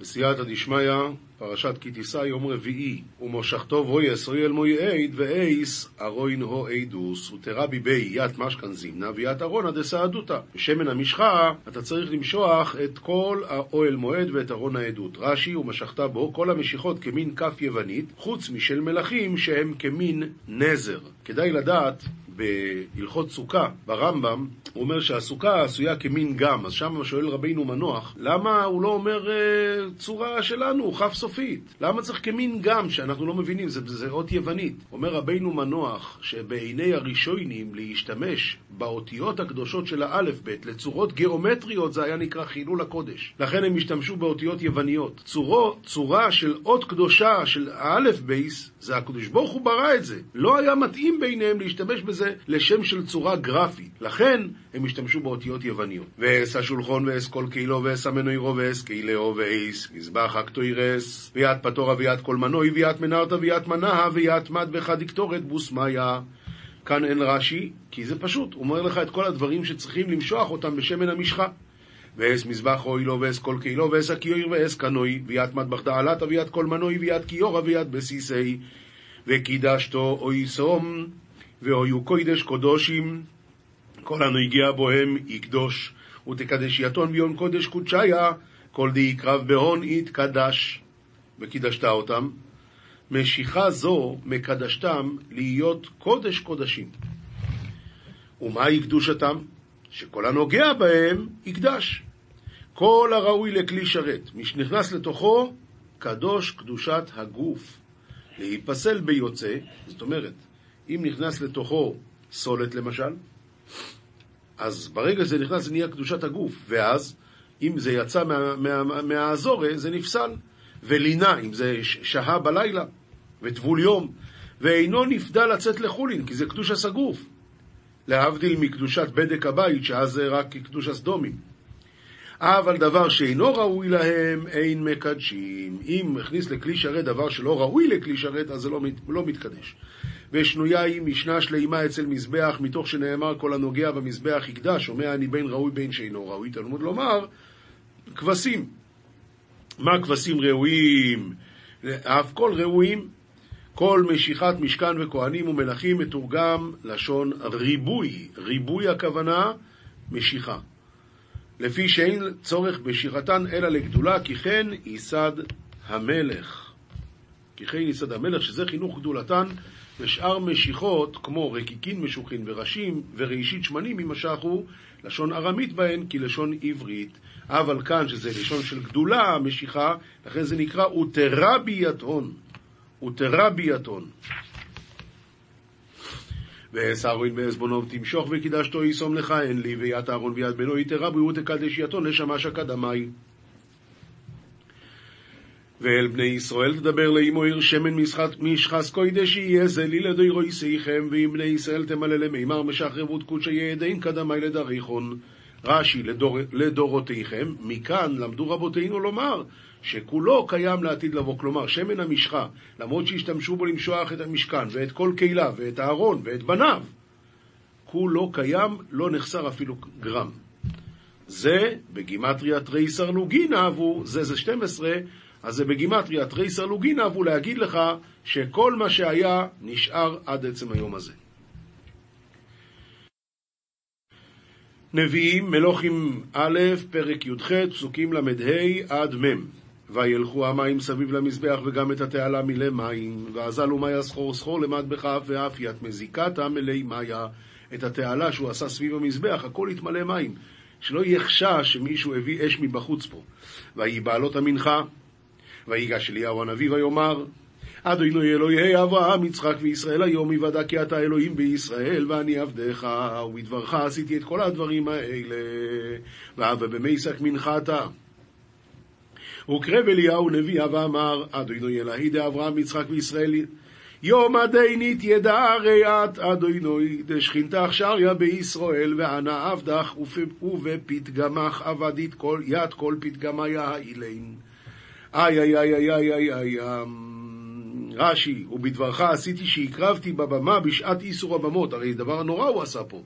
בסייעתא דשמיא, פרשת כי תישא יום רביעי, ומושכתו בויס אוי אל מוי עד, ואייס ארוין הו עדוס, ותרבי בי ית משכן זימנה, וית ארונה דסעדותא. בשמן המשחה, אתה צריך למשוח את כל האוהל מועד ואת ארון העדות. רש"י, ומשכת בו כל המשיכות כמין כף יוונית, חוץ משל מלכים שהם כמין נזר. כדאי לדעת בהלכות סוכה, ברמב"ם, הוא אומר שהסוכה עשויה כמין גם, אז שם שואל רבינו מנוח, למה הוא לא אומר אה, צורה שלנו, כף סופית? למה צריך כמין גם, שאנחנו לא מבינים, זה, זה אות יוונית. אומר רבינו מנוח, שבעיני הראשונים להשתמש באותיות הקדושות של האלף-בית לצורות גיאומטריות, זה היה נקרא חילול הקודש. לכן הם השתמשו באותיות יווניות. צורו, צורה של אות קדושה של האלף-בייס, זה הקדוש ברוך הוא ברא את זה. לא היה מתאים ביניהם להשתמש בזה לשם של צורה גרפית. לכן הם השתמשו באותיות יווניות. ואס השולחון ואס כל קהילו ואס המנוירו ואס קהילאו ואס מזבח אקטוירס ויד פטורה ויד כל מנוי ויד מנרתא ויד מנהה ויד מד בחדיקטורת בוסמיה. כאן אין רש"י, כי זה פשוט, הוא אומר לך את כל הדברים שצריכים למשוח אותם בשמן המשחה. ואס מזבח אוי לו ואס כל קהילו ואס הקיור ואס קנוי ויד מטבח דעלתא ויד כל מנוי ויד קיורה ויד בסיסי וקידשתו אוי סום ואויו קוידש קודושים כל הנגיע בוהם יקדוש ותקדש יתון ביום קודש קודשיה כל די יקרב בהון יתקדש וקידשת אותם משיכה זו מקדשתם להיות קודש קודשים ומהי קדושתם? שכל הנוגע בהם יקדש. כל הראוי לכלי שרת, מי שנכנס לתוכו, קדוש קדושת הגוף. להיפסל ביוצא, זאת אומרת, אם נכנס לתוכו סולת למשל, אז ברגע שזה נכנס זה נהיה קדושת הגוף, ואז אם זה יצא מה, מה, מהאזורי זה נפסל, ולינה אם זה שהה בלילה, וטבול יום, ואינו נפדה לצאת לחולין, כי זה קדוש הסגוף, להבדיל מקדושת בדק הבית, שאז זה רק קדוש הסדומים. אבל דבר שאינו ראוי להם, אין מקדשים. אם הכניס לכלי שרת דבר שלא ראוי לכלי שרת, אז זה לא, לא מתקדש. ושנויה היא משנה שלימה אצל מזבח, מתוך שנאמר כל הנוגע במזבח יקדש, שומע אני בין ראוי בין שאינו ראוי. תלמוד לומר, כבשים. מה כבשים ראויים? אף כל ראויים. כל משיכת משכן וכהנים ומלכים מתורגם לשון ריבוי. ריבוי הכוונה משיכה. לפי שאין צורך בשירתן אלא לגדולה, כי כן ייסד המלך. כי כן ייסד המלך, שזה חינוך גדולתן, ושאר משיכות, כמו רקיקין משוכין וראשים וראשית שמנים, יימשכו לשון ארמית בהן, כי לשון עברית. אבל כאן, שזה לשון של גדולה, המשיכה, לכן זה נקרא אוטרביאטון. אוטרביאטון. ואעש אהרון בעזבונו תמשוך וקידשתו ישום לך אין לי ויד אהרון ויד בנו יתרה בריאות תקדש יתון לשמש אקדמי ואל בני ישראל תדבר לאמו עיר שמן משחס קוידש יהיה זה לי לדוירויסיכם ואם בני ישראל תמלא למימר משחרבות קודשא יהדין קדמי לדריכון רש"י לדור, לדורותיכם מכאן למדו רבותינו לומר שכולו קיים לעתיד לבוא. כלומר, שמן המשחה, למרות שהשתמשו בו למשוח את המשכן, ואת כל קהילה, ואת הארון, ואת בניו, כולו קיים, לא נחסר אפילו גרם. זה בגימטריה תריסר לוגינה אבו, זה זה 12, אז זה בגימטריה תריסר לוגינה אבו להגיד לך שכל מה שהיה נשאר עד עצם היום הזה. נביאים, מלוכים א', פרק י"ח, פסוקים ל"ה עד מ'. וילכו המים סביב למזבח וגם את התעלה מילא מים, ואזלו מיה סחור סחור למטבחה ואף ית מזיקתה מלא מיה. את התעלה שהוא עשה סביב המזבח, הכל התמלא מים. שלא יחשש שמישהו הביא אש מבחוץ פה. ויהי בעלות המנחה, ויגש אליהו הנביא ויאמר, אדוני אלוהי אברהם, יצחק וישראל היום יוודע כי אתה אלוהים בישראל ואני עבדך ובדברך עשיתי את כל הדברים האלה ואבא במיסק מנחתה וקרב אליהו נביאה ואמר, אדוני אלוהי דאברהם, יצחק וישראל, יום הדינית ידע ריאת אדוני דשכינתך שריה בישראל, ואנה עבדך ובפתגמך עבדית כל יד כל פתגמיה האילין. איי איי איי איי איי איי איי רש"י, ובדברך עשיתי שהקרבתי בבמה בשעת איסור הבמות, הרי דבר נורא הוא עשה פה.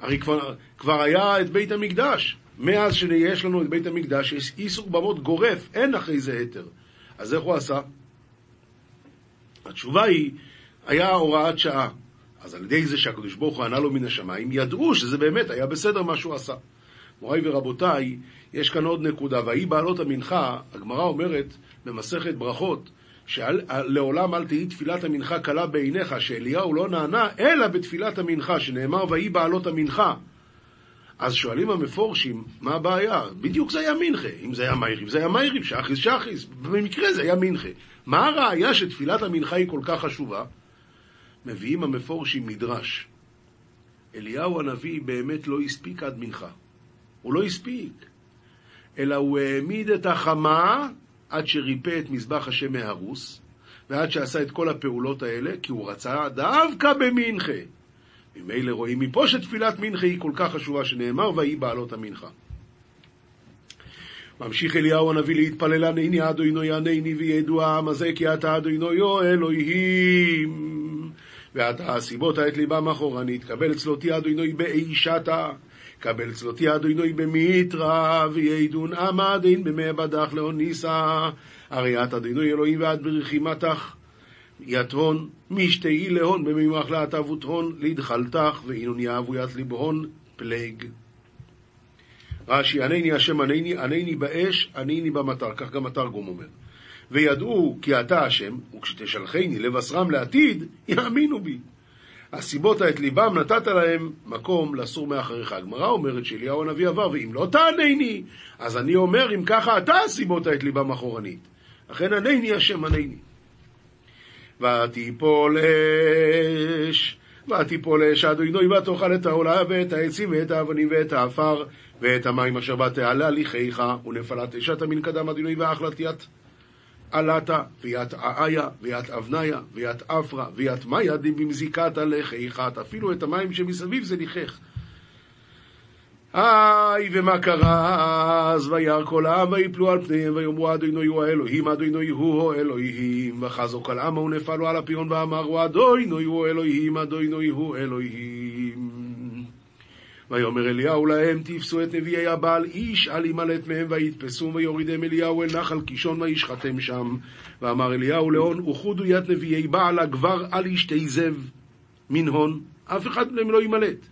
הרי כבר, כבר היה את בית המקדש. מאז שיש לנו את בית המקדש, יש איסור במות גורף, אין אחרי זה היתר. אז איך הוא עשה? התשובה היא, היה הוראת שעה. אז על ידי זה שהקדוש ברוך הוא ענה לו מן השמיים, ידעו שזה באמת היה בסדר מה שהוא עשה. מוריי ורבותיי, יש כאן עוד נקודה, ויהי בעלות המנחה, הגמרא אומרת במסכת ברכות, שלעולם אל תהי תפילת המנחה קלה בעיניך, שאליהו לא נענה, אלא בתפילת המנחה, שנאמר ויהי בעלות המנחה. אז שואלים המפורשים, מה הבעיה? בדיוק זה היה מנחה. אם זה היה מייריב, זה היה מייריב, שחיס, שחיס. במקרה זה היה מנחה. מה הראיה שתפילת המנחה היא כל כך חשובה? מביאים המפורשים מדרש. אליהו הנביא באמת לא הספיק עד מנחה. הוא לא הספיק. אלא הוא העמיד את החמה עד שריפא את מזבח השם מהרוס, ועד שעשה את כל הפעולות האלה, כי הוא רצה דווקא במנחה. ממילא רואים מפה שתפילת מנחה היא כל כך חשובה, שנאמר, ויהי בעלות המנחה. ממשיך אליהו הנביא להתפלל ענני אדוני ענני וידוע העם הזה כי אתה אדוני אלוהים ואתה הסיבות את ליבם אחורנית קבל אצלותי אדוני באישתה קבל צלותי אדוני במיתרא, וידון עמדין במי בדח לאוניסה. הרי את אדוני אלוהים ועד ברחימתך. יתרון, משתהי להון במימח להטבות הון, להדחלתך, ואינון יאהבו ית ליבהון פלג. רש"י, ענני השם ענני, ענני באש, ענני במטר, כך גם התרגום אומר. וידעו כי אתה השם, וכשתשלחני לבשרם לעתיד, יאמינו בי. הסיבות את ליבם נתת להם מקום לסור מאחריך. הגמרא אומרת שאליהו הנביא עבר, ואם לא תענני, אז אני אומר, אם ככה אתה הסיבות את ליבם אחורנית. לכן ענני השם ענני. ותיפול אש, ותיפול אש אדוני ותאכל את העולה ואת העצים ואת האבנים ואת העפר ואת המים אשר בתעלה הליכיך ונפלת אשת המין קדם אדוני ואכלתיית עלתה, וית איה, וית אבניה, וית אפרה, וית מאיה דבמזיקת הלכיכת, אפילו את המים שמסביב זה ליחך. היי, ומה קרה אז? וירא כל העם ויפלו על פניהם ויאמרו אדוני הוא האלוהים, אדוני הוא אלוהים. וחזו כל עמה ונפלו על הפיון ואמרו אדוני הוא אלוהים, אדוני הוא אלוהים. ויאמר אליהו להם תפסו את נביאי הבעל איש אל ימלט מהם ויתפסום ויורידם אליהו אל נחל קישון וישחטם שם. ואמר אליהו להון וחודו יד נביאי בעל הגבר אל ישתי זב מן הון אף אחד מהם לא ימלט.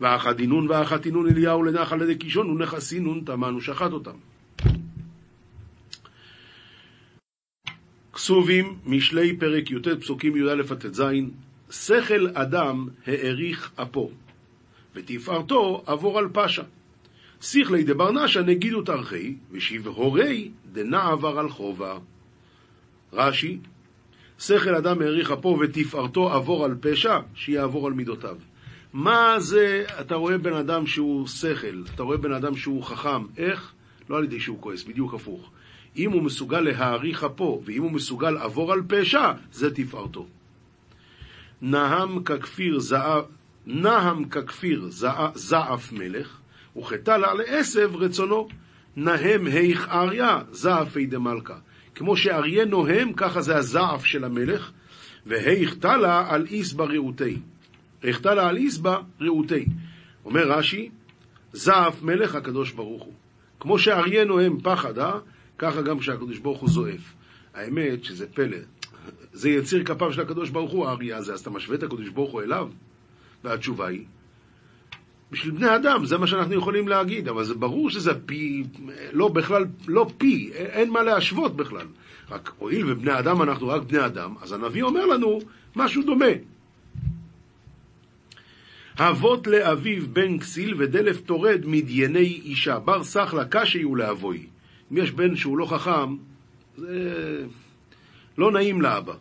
ואחד אינון ואחת אינון אליהו לנחל ידי קישון ונכסינון תמן ושחט אותם. כסובים משלי פרק י"ט פסוקים י"א עד ט"ז שכל אדם האריך אפו ותפארתו עבור על פשע. שיחלי דברנשה נגידו תרחי, ושיב הורי דנעבר על חובה. רש"י, שכל אדם האריך אפו ותפארתו עבור על פשע, שיעבור על מידותיו. מה זה, אתה רואה בן אדם שהוא שכל, אתה רואה בן אדם שהוא חכם, איך? לא על ידי שהוא כועס, בדיוק הפוך. אם הוא מסוגל להאריך אפו, ואם הוא מסוגל עבור על פשע, זה תפארתו. נהם ככפיר זהב, נהם ככפיר זעף מלך, וכתלה לעשב רצונו. נהם היך אריה, זעפי דמלכה. כמו שאריה נוהם, ככה זה הזעף של המלך, והיך תלה על איסבא רעותי. היך תלה על איסבא רעותי. אומר רש"י, זעף מלך הקדוש ברוך הוא. כמו שאריה נוהם פחד, אה? ככה גם כשהקדוש ברוך הוא זועף. האמת שזה פלא. זה יציר כפיו של הקדוש ברוך הוא, האריה הזה, אז אתה משווה את הקדוש ברוך הוא אליו? והתשובה היא, בשביל בני אדם, זה מה שאנחנו יכולים להגיד, אבל זה ברור שזה פי, לא בכלל, לא פי, אין מה להשוות בכלל. רק הואיל ובני אדם אנחנו רק בני אדם, אז הנביא אומר לנו משהו דומה. אבות לאביו בן כסיל ודלף טורד מדייני אישה, בר סחלה קשי הוא לאבוי. אם יש בן שהוא לא חכם, זה לא נעים לאבא.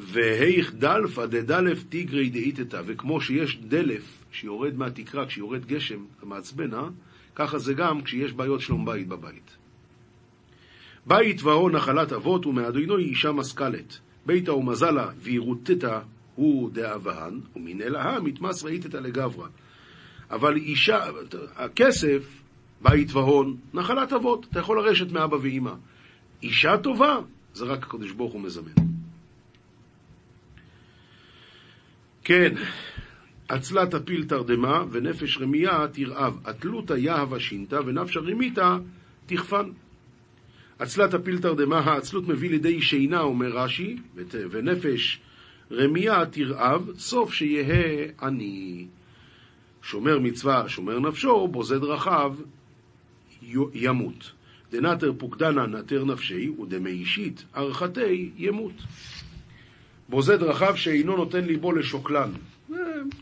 והיך דלפא דדלף תיגרי דאיתתא, וכמו שיש דלף שיורד מהתקרה כשיורד גשם, זה מעצבן, אה? ככה זה גם כשיש בעיות שלום בית בבית. בית והון נחלת אבות ומאדוני אישה משכלת. ביתה ומזלה וירותתא הוא דאבהן, ומן אלאה מתמס ראיתתא לגברא. אבל אישה, הכסף, בית והון, נחלת אבות, אתה יכול לרשת מאבא ואימא. אישה טובה, זה רק הקדוש ברוך הוא מזמן. כן, עצלה תפיל תרדמה ונפש רמייה תרעב. התלותא יהבה שינתא ונפשה רמיתא תכפן. עצלה תפיל תרדמה, העצלות מביא לידי שינה, אומר רש"י, ונפש רמייה תרעב, סוף שיהא עני. שומר מצווה, שומר נפשו, בוזה דרכיו, ימות. דנתר פוקדנה נתר נפשי, ודמי אישית ארכתי ימות. בוזה דרכיו שאינו נותן ליבו לשוקלן.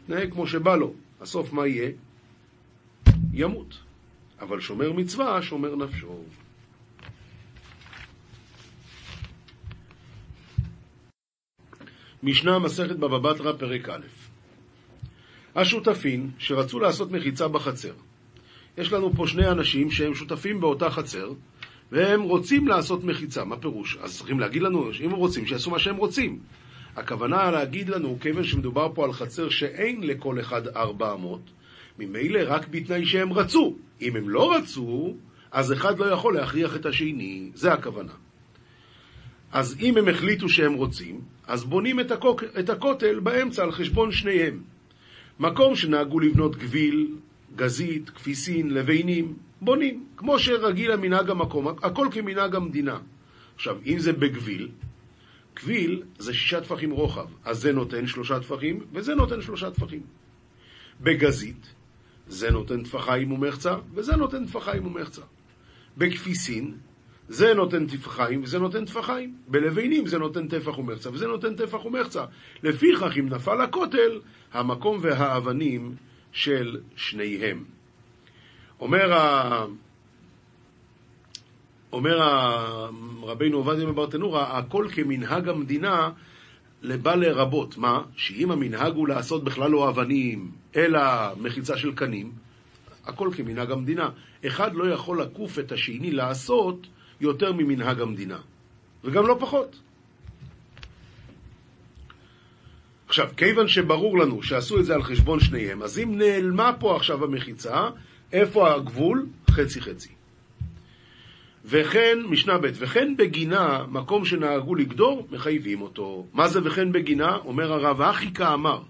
נהג כמו שבא לו. הסוף מה יהיה? ימות. אבל שומר מצווה, שומר נפשו. משנה מסכת בבא בתרא, פרק א'. השותפים שרצו לעשות מחיצה בחצר. יש לנו פה שני אנשים שהם שותפים באותה חצר, והם רוצים לעשות מחיצה. מה פירוש? אז צריכים להגיד לנו, אם הם רוצים, שיעשו מה שהם רוצים. הכוונה להגיד לנו, כיוון שמדובר פה על חצר שאין לכל אחד ארבע אמות, ממילא רק בתנאי שהם רצו. אם הם לא רצו, אז אחד לא יכול להכריח את השני, זה הכוונה. אז אם הם החליטו שהם רוצים, אז בונים את, הקוק, את הכותל באמצע על חשבון שניהם. מקום שנהגו לבנות גביל, גזית, כפיסין, לביינים, בונים, כמו שרגיל המנהג המקום, הכל כמנהג המדינה. עכשיו, אם זה בגביל, גביל זה שישה טפחים רוחב, אז זה נותן שלושה טפחים, וזה נותן שלושה טפחים. בגזית, זה נותן טפחיים ומחצה, וזה נותן טפחיים ומחצה. בכפיסין, זה נותן טפחיים וזה נותן טפחיים. בלבנים זה נותן טפח ומחצה וזה נותן טפח ומחצה. לפיכך, אם נפל הכותל, המקום והאבנים של שניהם. אומר, ה... אומר רבינו עובדיה מברטנורה, הכל כמנהג המדינה לבא לרבות. מה? שאם המנהג הוא לעשות בכלל לא אבנים, אלא מחיצה של קנים, הכל כמנהג המדינה. אחד לא יכול לקוף את השני לעשות יותר ממנהג המדינה, וגם לא פחות. עכשיו, כיוון שברור לנו שעשו את זה על חשבון שניהם, אז אם נעלמה פה עכשיו המחיצה, איפה הגבול? חצי חצי. וכן, משנה ב', וכן בגינה, מקום שנהגו לגדור, מחייבים אותו. מה זה וכן בגינה? אומר הרב אחיקה אמר,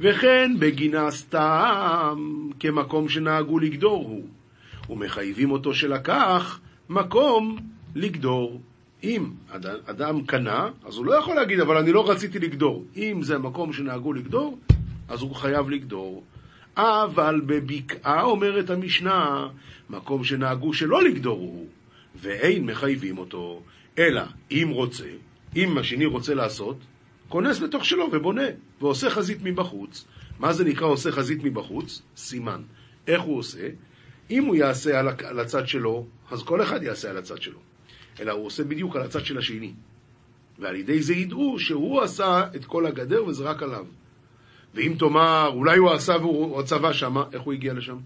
וכן בגינה סתם, כמקום שנהגו לגדור הוא. ומחייבים אותו שלקח מקום לגדור. אם אדם קנה, אז הוא לא יכול להגיד, אבל אני לא רציתי לגדור. אם זה מקום שנהגו לגדור, אז הוא חייב לגדור. אבל בבקעה, אומרת המשנה, מקום שנהגו שלא לגדור הוא, ואין מחייבים אותו, אלא אם רוצה, אם השני רוצה לעשות, כונס לתוך שלו ובונה, ועושה חזית מבחוץ. מה זה נקרא עושה חזית מבחוץ? סימן. איך הוא עושה? אם הוא יעשה על הצד שלו, אז כל אחד יעשה על הצד שלו. אלא הוא עושה בדיוק על הצד של השני. ועל ידי זה ידעו שהוא עשה את כל הגדר וזה רק עליו. ואם תאמר, אולי הוא עשה והוא צבע שמה, איך הוא הגיע לשם?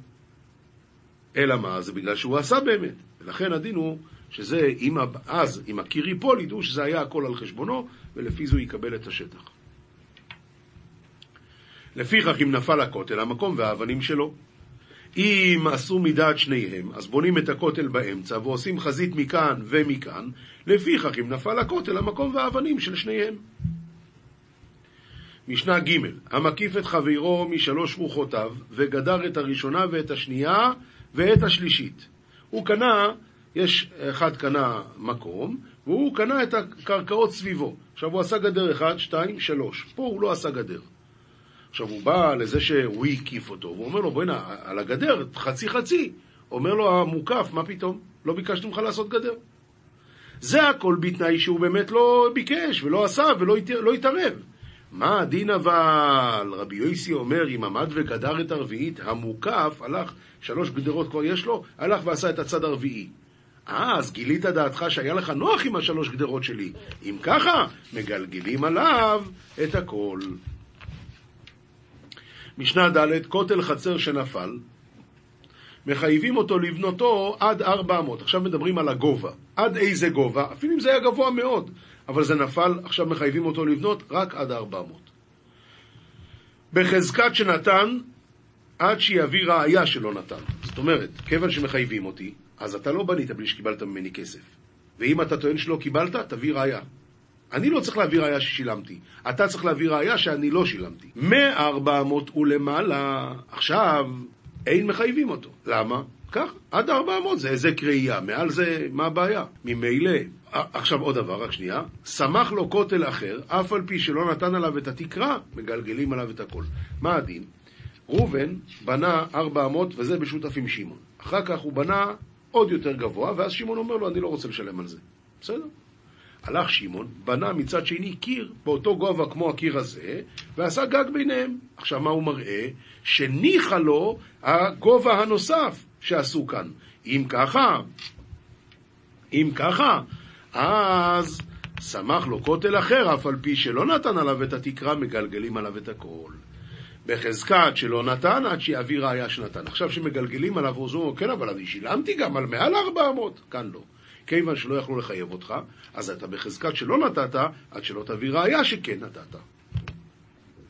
אלא מה? זה בגלל שהוא עשה באמת. ולכן הדין הוא שזה, אם, אז, אם הקיר ייפול, ידעו שזה היה הכל על חשבונו, ולפי זה הוא יקבל את השטח. לפיכך, אם נפל הכותל, המקום והאבנים שלו. אם עשו מדעת שניהם, אז בונים את הכותל באמצע ועושים חזית מכאן ומכאן, לפיכך אם נפל הכותל, המקום והאבנים של שניהם. משנה ג' המקיף את חברו משלוש רוחותיו, וגדר את הראשונה ואת השנייה ואת השלישית. הוא קנה, יש, אחד קנה מקום, והוא קנה את הקרקעות סביבו. עכשיו הוא עשה גדר אחד, שתיים, שלוש. פה הוא לא עשה גדר. עכשיו הוא בא לזה שהוא הקיף אותו, והוא אומר לו, בוא'נה, על הגדר, חצי חצי. אומר לו המוקף, מה פתאום? לא ביקשתי ממך לעשות גדר. זה הכל בתנאי שהוא באמת לא ביקש ולא עשה ולא לא התערב. מה הדין אבל? רבי יויסי אומר, אם עמד וגדר את הרביעית, המוקף הלך, שלוש גדרות כבר יש לו, הלך ועשה את הצד הרביעי. אה, אז גילית דעתך שהיה לך נוח עם השלוש גדרות שלי. אם ככה, מגלגלים עליו את הכל. משנה ד' כותל חצר שנפל, מחייבים אותו לבנותו עד ארבע אמות. עכשיו מדברים על הגובה. עד איזה גובה? אפילו אם זה היה גבוה מאוד, אבל זה נפל, עכשיו מחייבים אותו לבנות רק עד ארבע אמות. בחזקת שנתן, עד שיביא ראייה שלא נתן. זאת אומרת, כיוון שמחייבים אותי, אז אתה לא בנית בלי שקיבלת ממני כסף. ואם אתה טוען שלא קיבלת, תביא ראייה. אני לא צריך להביא ראייה ששילמתי, אתה צריך להביא ראייה שאני לא שילמתי. מ-400 ולמעלה, עכשיו אין מחייבים אותו. למה? כך, עד 400 זה איזה קריאה, מעל זה מה הבעיה? ממילא. עכשיו עוד דבר, רק שנייה. שמח לו כותל אחר, אף על פי שלא נתן עליו את התקרה, מגלגלים עליו את הכל. מה הדין? ראובן בנה 400 וזה בשותף עם שמעון. אחר כך הוא בנה עוד יותר גבוה, ואז שמעון אומר לו, אני לא רוצה לשלם על זה. בסדר? הלך שמעון, בנה מצד שני קיר באותו גובה כמו הקיר הזה, ועשה גג ביניהם. עכשיו, מה הוא מראה? שניחא לו הגובה הנוסף שעשו כאן. אם ככה, אם ככה, אז שמח לו כותל אחר, אף על פי שלא נתן עליו את התקרה, מגלגלים עליו את הכל. בחזקת שלא נתן, עד שיביא ראיה שנתן. עכשיו שמגלגלים עליו, הוא אומר, כן, אבל אני שילמתי גם על מעל 400. כאן לא. כיוון שלא יכלו לחייב אותך, אז אתה בחזקת שלא נתת, עד שלא תביא ראיה שכן נתת.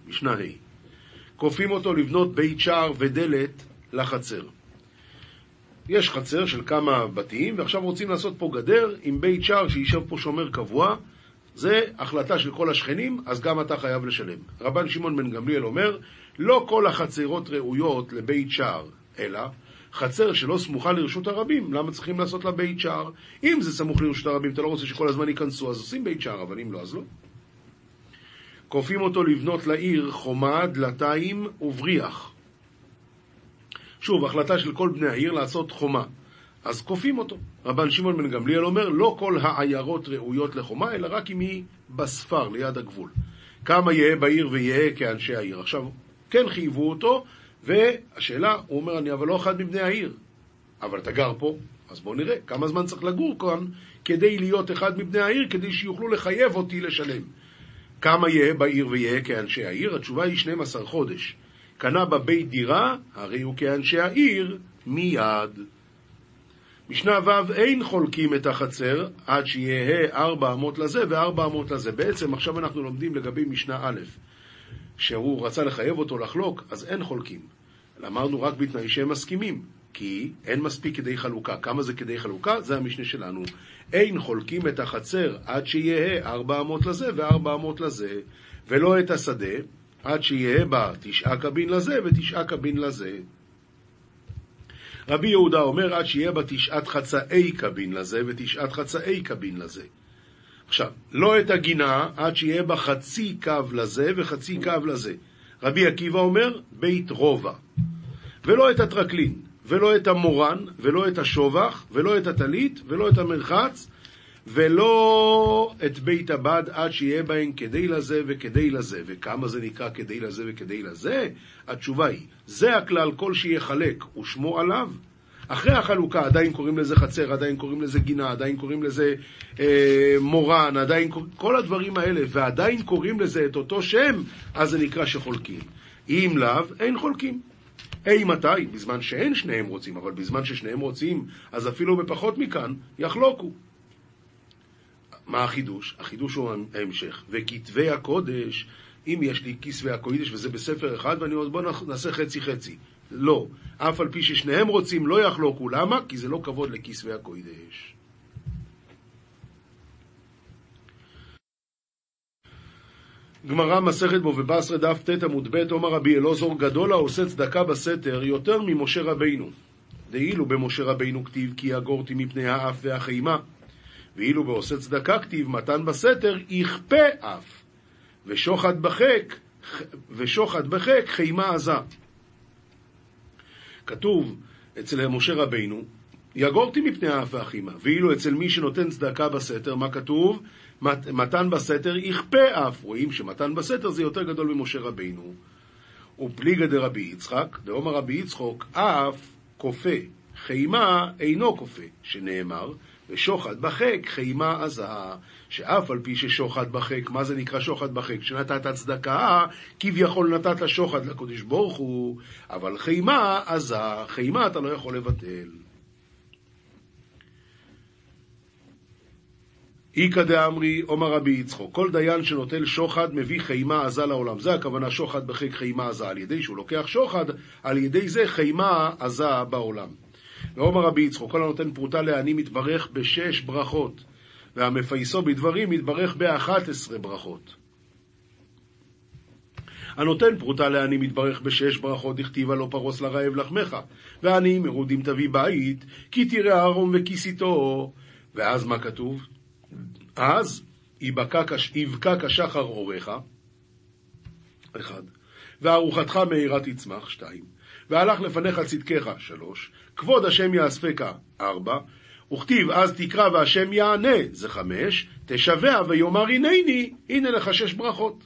משנה ה' כופים אותו לבנות בית שער ודלת לחצר. יש חצר של כמה בתים, ועכשיו רוצים לעשות פה גדר עם בית שער שישב פה שומר קבוע. זה החלטה של כל השכנים, אז גם אתה חייב לשלם. רבן שמעון בן גמליאל אומר, לא כל החצרות ראויות לבית שער, אלא חצר שלא סמוכה לרשות הרבים, למה צריכים לעשות לה בית שער? אם זה סמוך לרשות הרבים, אתה לא רוצה שכל הזמן ייכנסו, אז עושים בית שער, אבל אם לא, אז לא. כופים אותו לבנות לעיר חומה, דלתיים ובריח. שוב, החלטה של כל בני העיר לעשות חומה. אז כופים אותו. רבן שמעון בן גמליאל אומר, לא כל העיירות ראויות לחומה, אלא רק אם היא בספר, ליד הגבול. כמה יהיה בעיר ויהיה כאנשי העיר. עכשיו, כן חייבו אותו, והשאלה, הוא אומר, אני אבל לא אחד מבני העיר. אבל אתה גר פה, אז בוא נראה כמה זמן צריך לגור כאן כדי להיות אחד מבני העיר, כדי שיוכלו לחייב אותי לשלם. כמה יהיה בעיר ויהיה כאנשי העיר? התשובה היא 12 חודש. קנה בבית דירה, הרי הוא כאנשי העיר מיד. משנה ו' אין חולקים את החצר עד שיהא ארבע אמות לזה וארבע אמות לזה. בעצם עכשיו אנחנו לומדים לגבי משנה א', שהוא רצה לחייב אותו לחלוק, אז אין חולקים. אמרנו רק בתנאי שהם מסכימים, כי אין מספיק כדי חלוקה. כמה זה כדי חלוקה? זה המשנה שלנו. אין חולקים את החצר עד שיהא ארבע אמות לזה וארבע אמות לזה, ולא את השדה עד שיהא בה תשעה קבין לזה ותשעה קבין לזה. רבי יהודה אומר עד שיהיה בה תשעת חצאי קבין לזה ותשעת חצאי קבין לזה. עכשיו, לא את הגינה עד שיהיה בה חצי קו לזה וחצי קו לזה. רבי עקיבא אומר בית רובע. ולא את הטרקלין, ולא את המורן, ולא את השובח, ולא את הטלית, ולא את המרחץ, ולא את בית הבד עד שיהיה בהן כדי לזה וכדי לזה. וכמה זה נקרא כדי לזה וכדי לזה? התשובה היא, זה הכלל כל שיחלק ושמו עליו. אחרי החלוקה עדיין קוראים לזה חצר, עדיין קוראים לזה גינה, עדיין קוראים לזה אה, מורן, עדיין כל הדברים האלה, ועדיין קוראים לזה את אותו שם, אז זה נקרא שחולקים. אם לאו, אין חולקים. אי מתי? בזמן שאין שניהם רוצים, אבל בזמן ששניהם רוצים, אז אפילו בפחות מכאן, יחלוקו. מה החידוש? החידוש הוא ההמשך. וכתבי הקודש, אם יש לי כסבי הקודש וזה בספר אחד, ואני אומר בוא נעשה חצי חצי. לא. אף על פי ששניהם רוצים לא יחלוקו. למה? כי זה לא כבוד לכסבי הקודש. גמרא מסכת בו ובסרי דף ט עמוד ב אומר רבי אלעזור גדול העושה צדקה בסתר יותר ממשה רבינו. דאילו במשה רבינו כתיב כי יגורתי מפני האף והחימה ואילו בעושה צדקה כתיב מתן בסתר יכפה אף ושוחד בחק ושוחד בחק חימה עזה כתוב אצל משה רבינו, יגורתי מפני האף והחימה. ואילו אצל מי שנותן צדקה בסתר, מה כתוב? מת, מתן בסתר יכפה אף. רואים שמתן בסתר זה יותר גדול ממשה רבינו. ופליגא דרבי יצחק, דאמר רבי יצחוק, אף כופה, חימה אינו כופה, שנאמר, ושוחד בחק חימה עזה, שאף על פי ששוחד בחק, מה זה נקרא שוחד בחק? שנתת צדקה, כביכול נתת שוחד לקדוש ברוך הוא, אבל חימה עזה, חימה אתה לא יכול לבטל. איכא דאמרי, עומר רבי יצחוק, כל דיין שנוטל שוחד מביא חימה עזה לעולם. זה הכוונה שוחד בחק חימה עזה, על ידי שהוא לוקח שוחד, על ידי זה חימה עזה בעולם. ועומר רבי יצחוק, כל הנותן פרוטה לעני מתברך בשש ברכות. והמפייסו בדברים יתברך באחת עשרה ברכות. הנותן פרוטה לעני מתברך בשש ברכות, דכתיבה לא פרוס לרעב לחמך, ועני מרודים תביא בית, כי תראה אהרון וכיסיתו. ואז מה כתוב? אז יבקע כשחר אורך, אחד, וארוחתך מהירה תצמח, שתיים, והלך לפניך צדקך, שלוש, כבוד השם יאספך, ארבע, וכתיב אז תקרא והשם יענה, זה חמש, תשבע ויאמר הנני, הנה לך שש ברכות.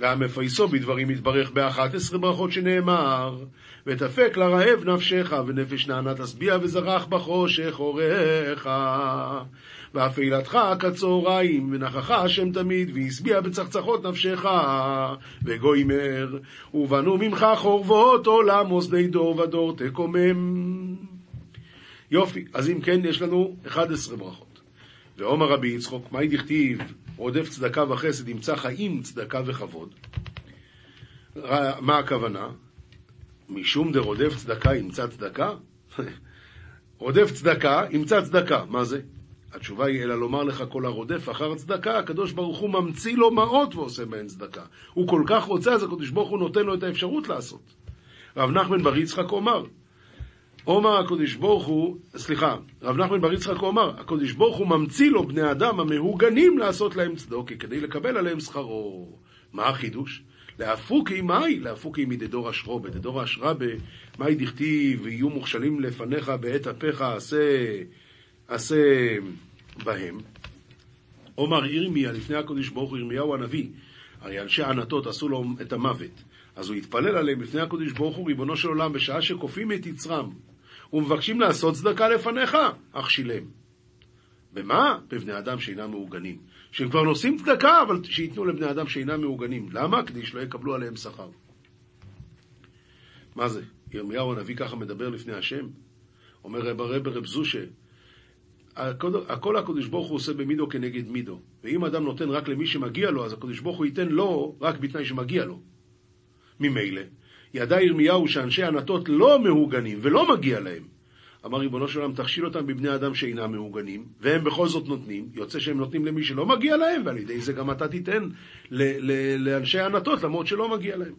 והמפייסו בדברים יתברך באחת עשרה ברכות שנאמר, ותפק לרעב נפשך, ונפש נענה תשביע וזרח בחושך אורך. ואפלתך כצהריים, ונחך השם תמיד, והשביע בצחצחות נפשך, וגוימר, ובנו ממך חורבות עולם, אוזני דור ודור תקומם. יופי, אז אם כן, יש לנו 11 ברכות. ועומר רבי יצחוק, מהי דכתיב, רודף צדקה וחסד, ימצא חיים, צדקה וכבוד. מה הכוונה? משום דרודף צדקה ימצא צדקה? רודף צדקה ימצא צדקה, מה זה? התשובה היא, אלא לומר לך כל הרודף אחר צדקה, הקדוש ברוך הוא ממציא לו מעות ועושה בהן צדקה. הוא כל כך רוצה, אז הקדוש ברוך הוא נותן לו את האפשרות לעשות. רב נחמן בר יצחק אומר, אומר הקדוש ברוך הוא, סליחה, רב נחמן בר יצחק אומר, הקדוש ברוך הוא ממציא לו בני אדם המהוגנים לעשות להם צדוקי, כדי לקבל עליהם שכרו. מה החידוש? להפוקי מאי, להפוקי מדדור אשרו, בדדור אשרה במאי דכתיב, ויהיו מוכשלים לפניך בעת אפיך עשה, עשה בהם. אומר ירמיה, לפני הקדוש ברוך הוא, ירמיהו הנביא, הרי אנשי ענתות עשו לו את המוות. אז הוא יתפלל עליהם לפני הקדוש ברוך הוא, ריבונו של עולם, בשעה שכופים את יצרם, ומבקשים לעשות צדקה לפניך, אך שילם. במה? בבני אדם שאינם מעוגנים. שהם כבר נושאים צדקה, אבל שייתנו לבני אדם שאינם מעוגנים. למה? כדי שלא יקבלו עליהם שכר. מה זה? ירמיהו הנביא ככה מדבר לפני השם? אומר רב הרב רב זושה, הכל הקדוש ברוך הוא עושה במידו כנגד מידו. ואם אדם נותן רק למי שמגיע לו, אז הקדוש ברוך הוא ייתן לו רק בתנאי שמגיע לו. ממילא, ידע ירמיהו שאנשי ענתות לא מהוגנים ולא מגיע להם. אמר ריבונו של עולם, תכשיל אותם בבני אדם שאינם מהוגנים, והם בכל זאת נותנים, יוצא שהם נותנים למי שלא מגיע להם, ועל ידי זה גם אתה תיתן לאנשי ענתות, למרות שלא מגיע להם.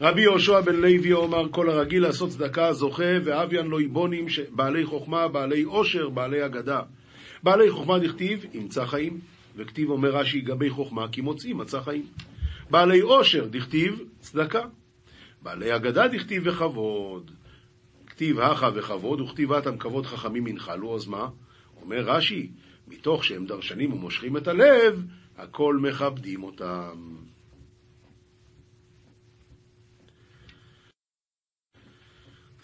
רבי יהושע בן לוי אומר, כל הרגיל לעשות צדקה זוכה, ואביין לא יבונים, בעלי חוכמה, בעלי עושר, בעלי אגדה. בעלי חוכמה דכתיב, ימצא חיים, וכתיב אומר רש"י, גבי חוכמה, כי מוצאים מצא חיים. בעלי עושר דכתיב, צדקה. בעלי אגדה דכתיב וכבוד. כתיב הכה וכבוד, וכתיב אתם כבוד חכמים ינחלו, אז מה? אומר רש"י, מתוך שהם דרשנים ומושכים את הלב, הכל מכבדים אותם.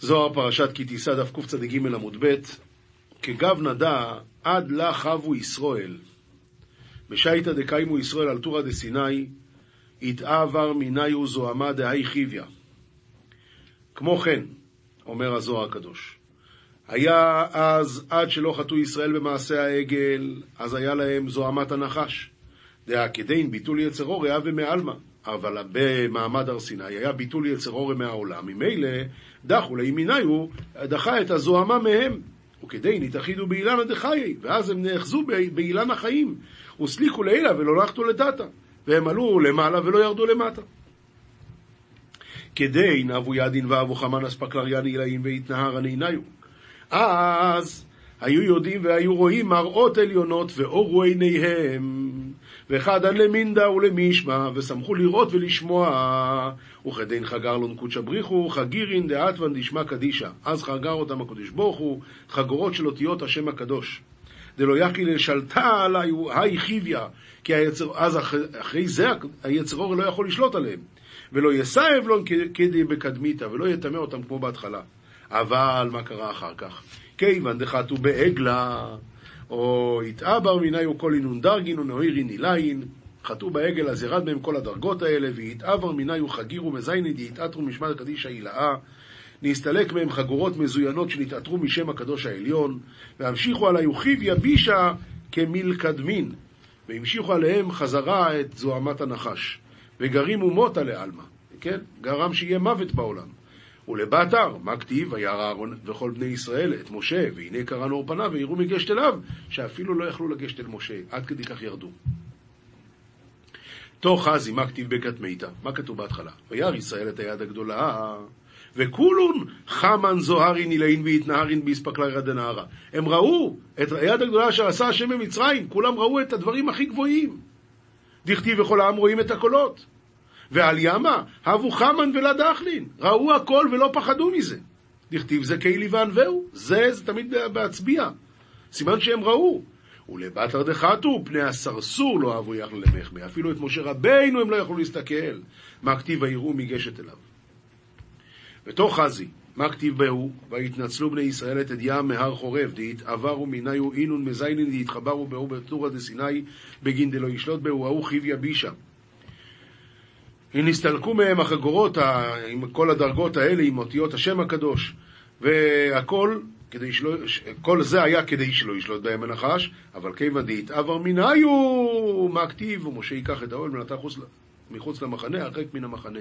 זוהר פרשת כי תישא דף קצ"ג עמוד ב' כגב נדע עד לה חבו ישראל בשייטא דקיימו ישראל על טורא דסיני יתעבר מיניו זוהמה דהי חיביה כמו כן, אומר הזוהר הקדוש, היה אז, עד שלא חטאו ישראל במעשה העגל, אז היה להם זוהמת הנחש. דעה כדין ביטול יצר אוריה ומעלמא. אבל במעמד הר סיני היה ביטול יצר אוריה מהעולם, ממילא דחו לימיניו, דחה את הזוהמה מהם. וכדי נתאחידו באילנה דחיי, ואז הם נאחזו באילן החיים, וסליקו לעילה ולא נחתו לדתא, והם עלו למעלה ולא ירדו למטה. כדי נאבו ידין ואבו חמן אספקלריאן עילאים ויתנהר הנעיניו. אז היו יודעים והיו רואים מראות עליונות ואורו עיניהם. וחדא למינדה ולמישמע, ושמחו לראות ולשמוע. וכדין חגר לו נקודשא בריחו, חגירין דאתוון דשמע קדישא. אז חגר אותם הקדוש ברוך הוא, חגורות של אותיות השם הקדוש. דלא יכי לשלטה עלי, היי חיביה, כי היצר, אז אחרי, אחרי זה היצר אור לא יכול לשלוט עליהם. ולא יסאב לון כדי בקדמיתא, ולא יטמא אותם כמו בהתחלה. אבל מה קרה אחר כך? כיוון דחתו בעגלה, או יתעבר מיניו כל אינון דרגין אילין, חטאו בעגל אז ירד מהם כל הדרגות האלה, ויתעבר מיניו חגירו מזייני דיתעתרו משמע קדישא הילאה, נסתלק מהם חגורות מזוינות שנתעטרו משם הקדוש העליון, והמשיכו על היוכיב יבישה כמלקדמין, והמשיכו עליהם חזרה את זוהמת הנחש. וגרים אומותה לעלמא, כן? גרם שיהיה מוות בעולם. ולבתר, מה כתיב? וירא אהרון וכל בני ישראל את משה, והנה קרן אור פניו ויראו מגשת אליו, שאפילו לא יכלו לגשת אל משה, עד כדי כך ירדו. תוך חזי, מה כתיב בקת מיתה? מה כתוב בהתחלה? וירא ישראל את היד הגדולה, וכולון חמן זוהרין אילאין והתנהרין באספקלריה דנהרה. הם ראו את היד הגדולה שעשה השם במצרים, כולם ראו את הדברים הכי גבוהים. דכתיב וכל העם רואים את הקולות. ועל ימה, הבו חמן ולדחלין. ראו הכל ולא פחדו מזה. דכתיב זה כאילו וענווהו. זה, זה תמיד בהצביע. סימן שהם ראו. ולבתר דחתו, פני הסרסור לא אהבו יכלו למחמא. אפילו את משה רבינו הם לא יכלו להסתכל. מה כתיב ויראו מגשת אליו. בתוך חזי, מה כתיב בהו? ויתנצלו בני ישראל את אדיה מהר חורב, דהתעברו מיניו אינון מזיינין דהתחברו בהו בתורא דסיני בגין דלא ישלוט בהו ההוא חיב יבישה. נסתלקו מהם החגורות עם כל הדרגות האלה, עם אותיות השם הקדוש, והכל כדי שלא, כל זה היה כדי שלא ישלוט בהם הנחש, אבל כיוון דהתעבר מניו, מה כתיב? ומשה ייקח את האוהל ונתן מחוץ למחנה, הרחק מן המחנה.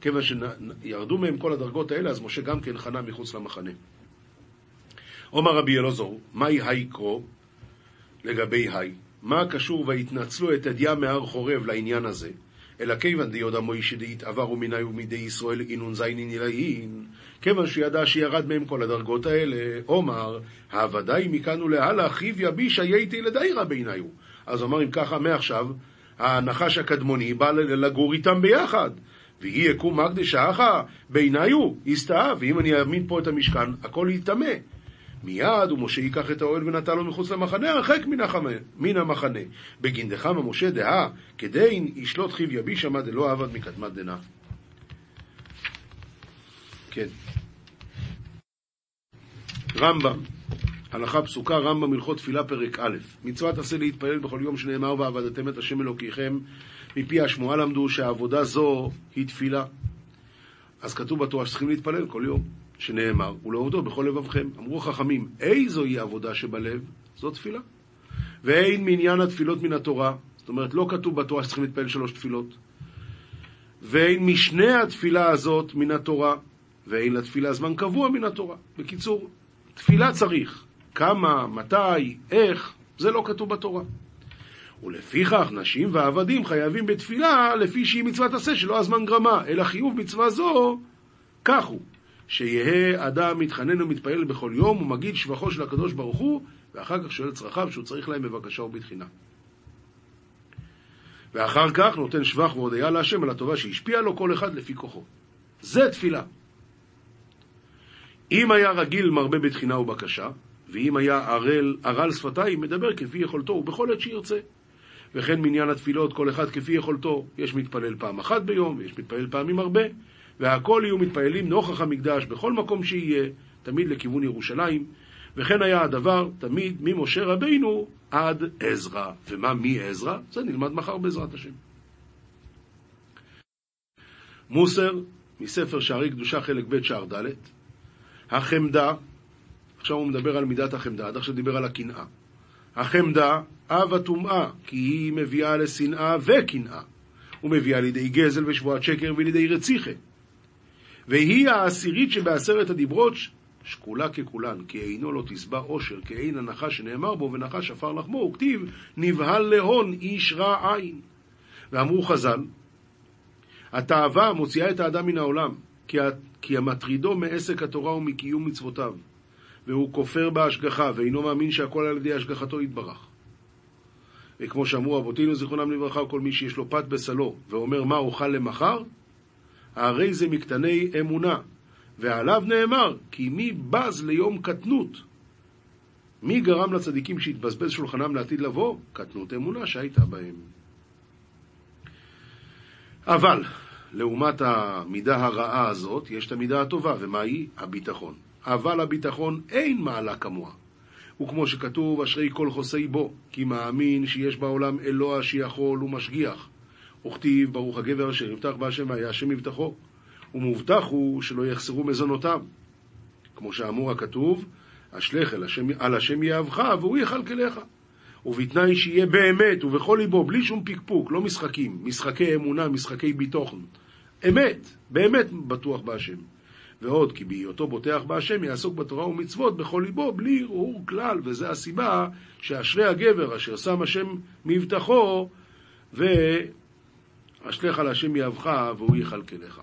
כיוון שירדו מהם כל הדרגות האלה, אז משה גם כן חנה מחוץ למחנה. עומר רבי אלעזור, מהי היי קרו לגבי היי? מה קשור ויתנצלו את אדיה מהר חורב לעניין הזה? אלא כיוון דיודע מוישה דהתעברו מיני ומידי ישראל אינון זיינין אלאין, כיוון שידע שירד מהם כל הדרגות האלה, עומר, הוודאי מכאן ולהלאה חיב יבישה ייתי לדיירא בעיניו. אז אמר אם ככה מעכשיו, הנחש הקדמוני בא לגור איתם ביחד. ויהי יקום מקדשה אחא בעיניו, יסתאב, ואם אני אעמיד פה את המשכן, הכל יטמא. מיד ומשה ייקח את האוהל ונתן לו מחוץ למחנה, הרחק מן, החמה, מן המחנה. בגין דחמה משה דהה, כדין ישלוט חיב יביש עמד דלא עבד מקדמת דנא. כן. רמב"ם, הלכה פסוקה, רמב"ם הלכות תפילה פרק א', מצוות עשה להתפלל בכל יום שנאמר ועבדתם את השם אלוקיכם מפי השמועה למדו שעבודה זו היא תפילה. אז כתוב בתורה שצריכים להתפלל כל יום, שנאמר, ולעובדו בכל לבבכם. אמרו חכמים, איזוהי עבודה שבלב? זו תפילה. ואין מעניין התפילות מן התורה, זאת אומרת, לא כתוב בתורה שצריכים להתפלל שלוש תפילות. ואין משנה התפילה הזאת מן התורה, ואין לתפילה זמן קבוע מן התורה. בקיצור, תפילה צריך. כמה, מתי, איך, זה לא כתוב בתורה. ולפיכך נשים ועבדים חייבים בתפילה לפי שהיא מצוות עשה שלא הזמן גרמה, אלא חיוב מצווה זו, כך הוא, שיהא אדם מתחנן ומתפעל בכל יום ומגיד שבחו של הקדוש ברוך הוא, ואחר כך שואל צרכיו שהוא צריך להם בבקשה ובתחינה. ואחר כך נותן שבח והודיה להשם על הטובה שהשפיעה לו כל אחד לפי כוחו. זה תפילה. אם היה רגיל מרבה בתחינה ובקשה, ואם היה ערל, ערל שפתיים, מדבר כפי יכולתו ובכל עת שירצה. וכן מניין התפילות, כל אחד כפי יכולתו. יש מתפלל פעם אחת ביום, ויש מתפלל פעמים הרבה, והכל יהיו מתפללים נוכח המקדש בכל מקום שיהיה, תמיד לכיוון ירושלים. וכן היה הדבר תמיד ממשה רבינו עד עזרא. ומה מעזרא? זה נלמד מחר בעזרת השם. מוסר, מספר שערי קדושה חלק ב' שער ד', החמדה, עכשיו הוא מדבר על מידת החמדה, עד עכשיו דיבר על הקנאה. החמדה, אב הטומאה, כי היא מביאה לשנאה וקנאה, ומביאה לידי גזל ושבועת שקר ולידי רציחה. והיא העשירית שבעשרת הדיברות שקולה ככולן, כי אינו לא תשבע עושר, כי אין הנחש שנאמר בו, ונחש עפר לחמו, וכתיב, נבהל להון איש רע עין. ואמרו חז"ל, התאווה מוציאה את האדם מן העולם, כי המטרידו מעסק התורה ומקיום מצוותיו. והוא כופר בהשגחה, ואינו מאמין שהכל על ידי השגחתו יתברך. וכמו שאמרו אבותינו זיכרונם לברכה, כל מי שיש לו פת בסלו, ואומר מה אוכל למחר, הרי זה מקטני אמונה, ועליו נאמר, כי מי בז ליום קטנות? מי גרם לצדיקים שהתבזבז שולחנם לעתיד לבוא? קטנות אמונה שהייתה בהם. אבל, לעומת המידה הרעה הזאת, יש את המידה הטובה, ומה היא? הביטחון. אבל הביטחון אין מעלה כמוה. וכמו שכתוב, אשרי כל חוסי בו, כי מאמין שיש בעולם אלוה שיכול ומשגיח. וכתיב, ברוך הגבר אשר יבטח בהשם והיה השם מבטחו. ומובטח הוא שלא יחסרו מזונותיו. כמו שאמור הכתוב, אשלך השם, על השם יאהבך והוא יכלכלך. ובתנאי שיהיה באמת ובכל ליבו, בלי שום פקפוק, לא משחקים, משחקי אמונה, משחקי ביטוחן. אמת, באמת בטוח בהשם. ועוד, כי בהיותו בוטח בהשם יעסוק בתורה ומצוות בכל ליבו, בלי ערעור כלל, וזו הסיבה שאשרי הגבר אשר שם השם מבטחו, ואשליך על השם יהבך, והוא יכלכלך.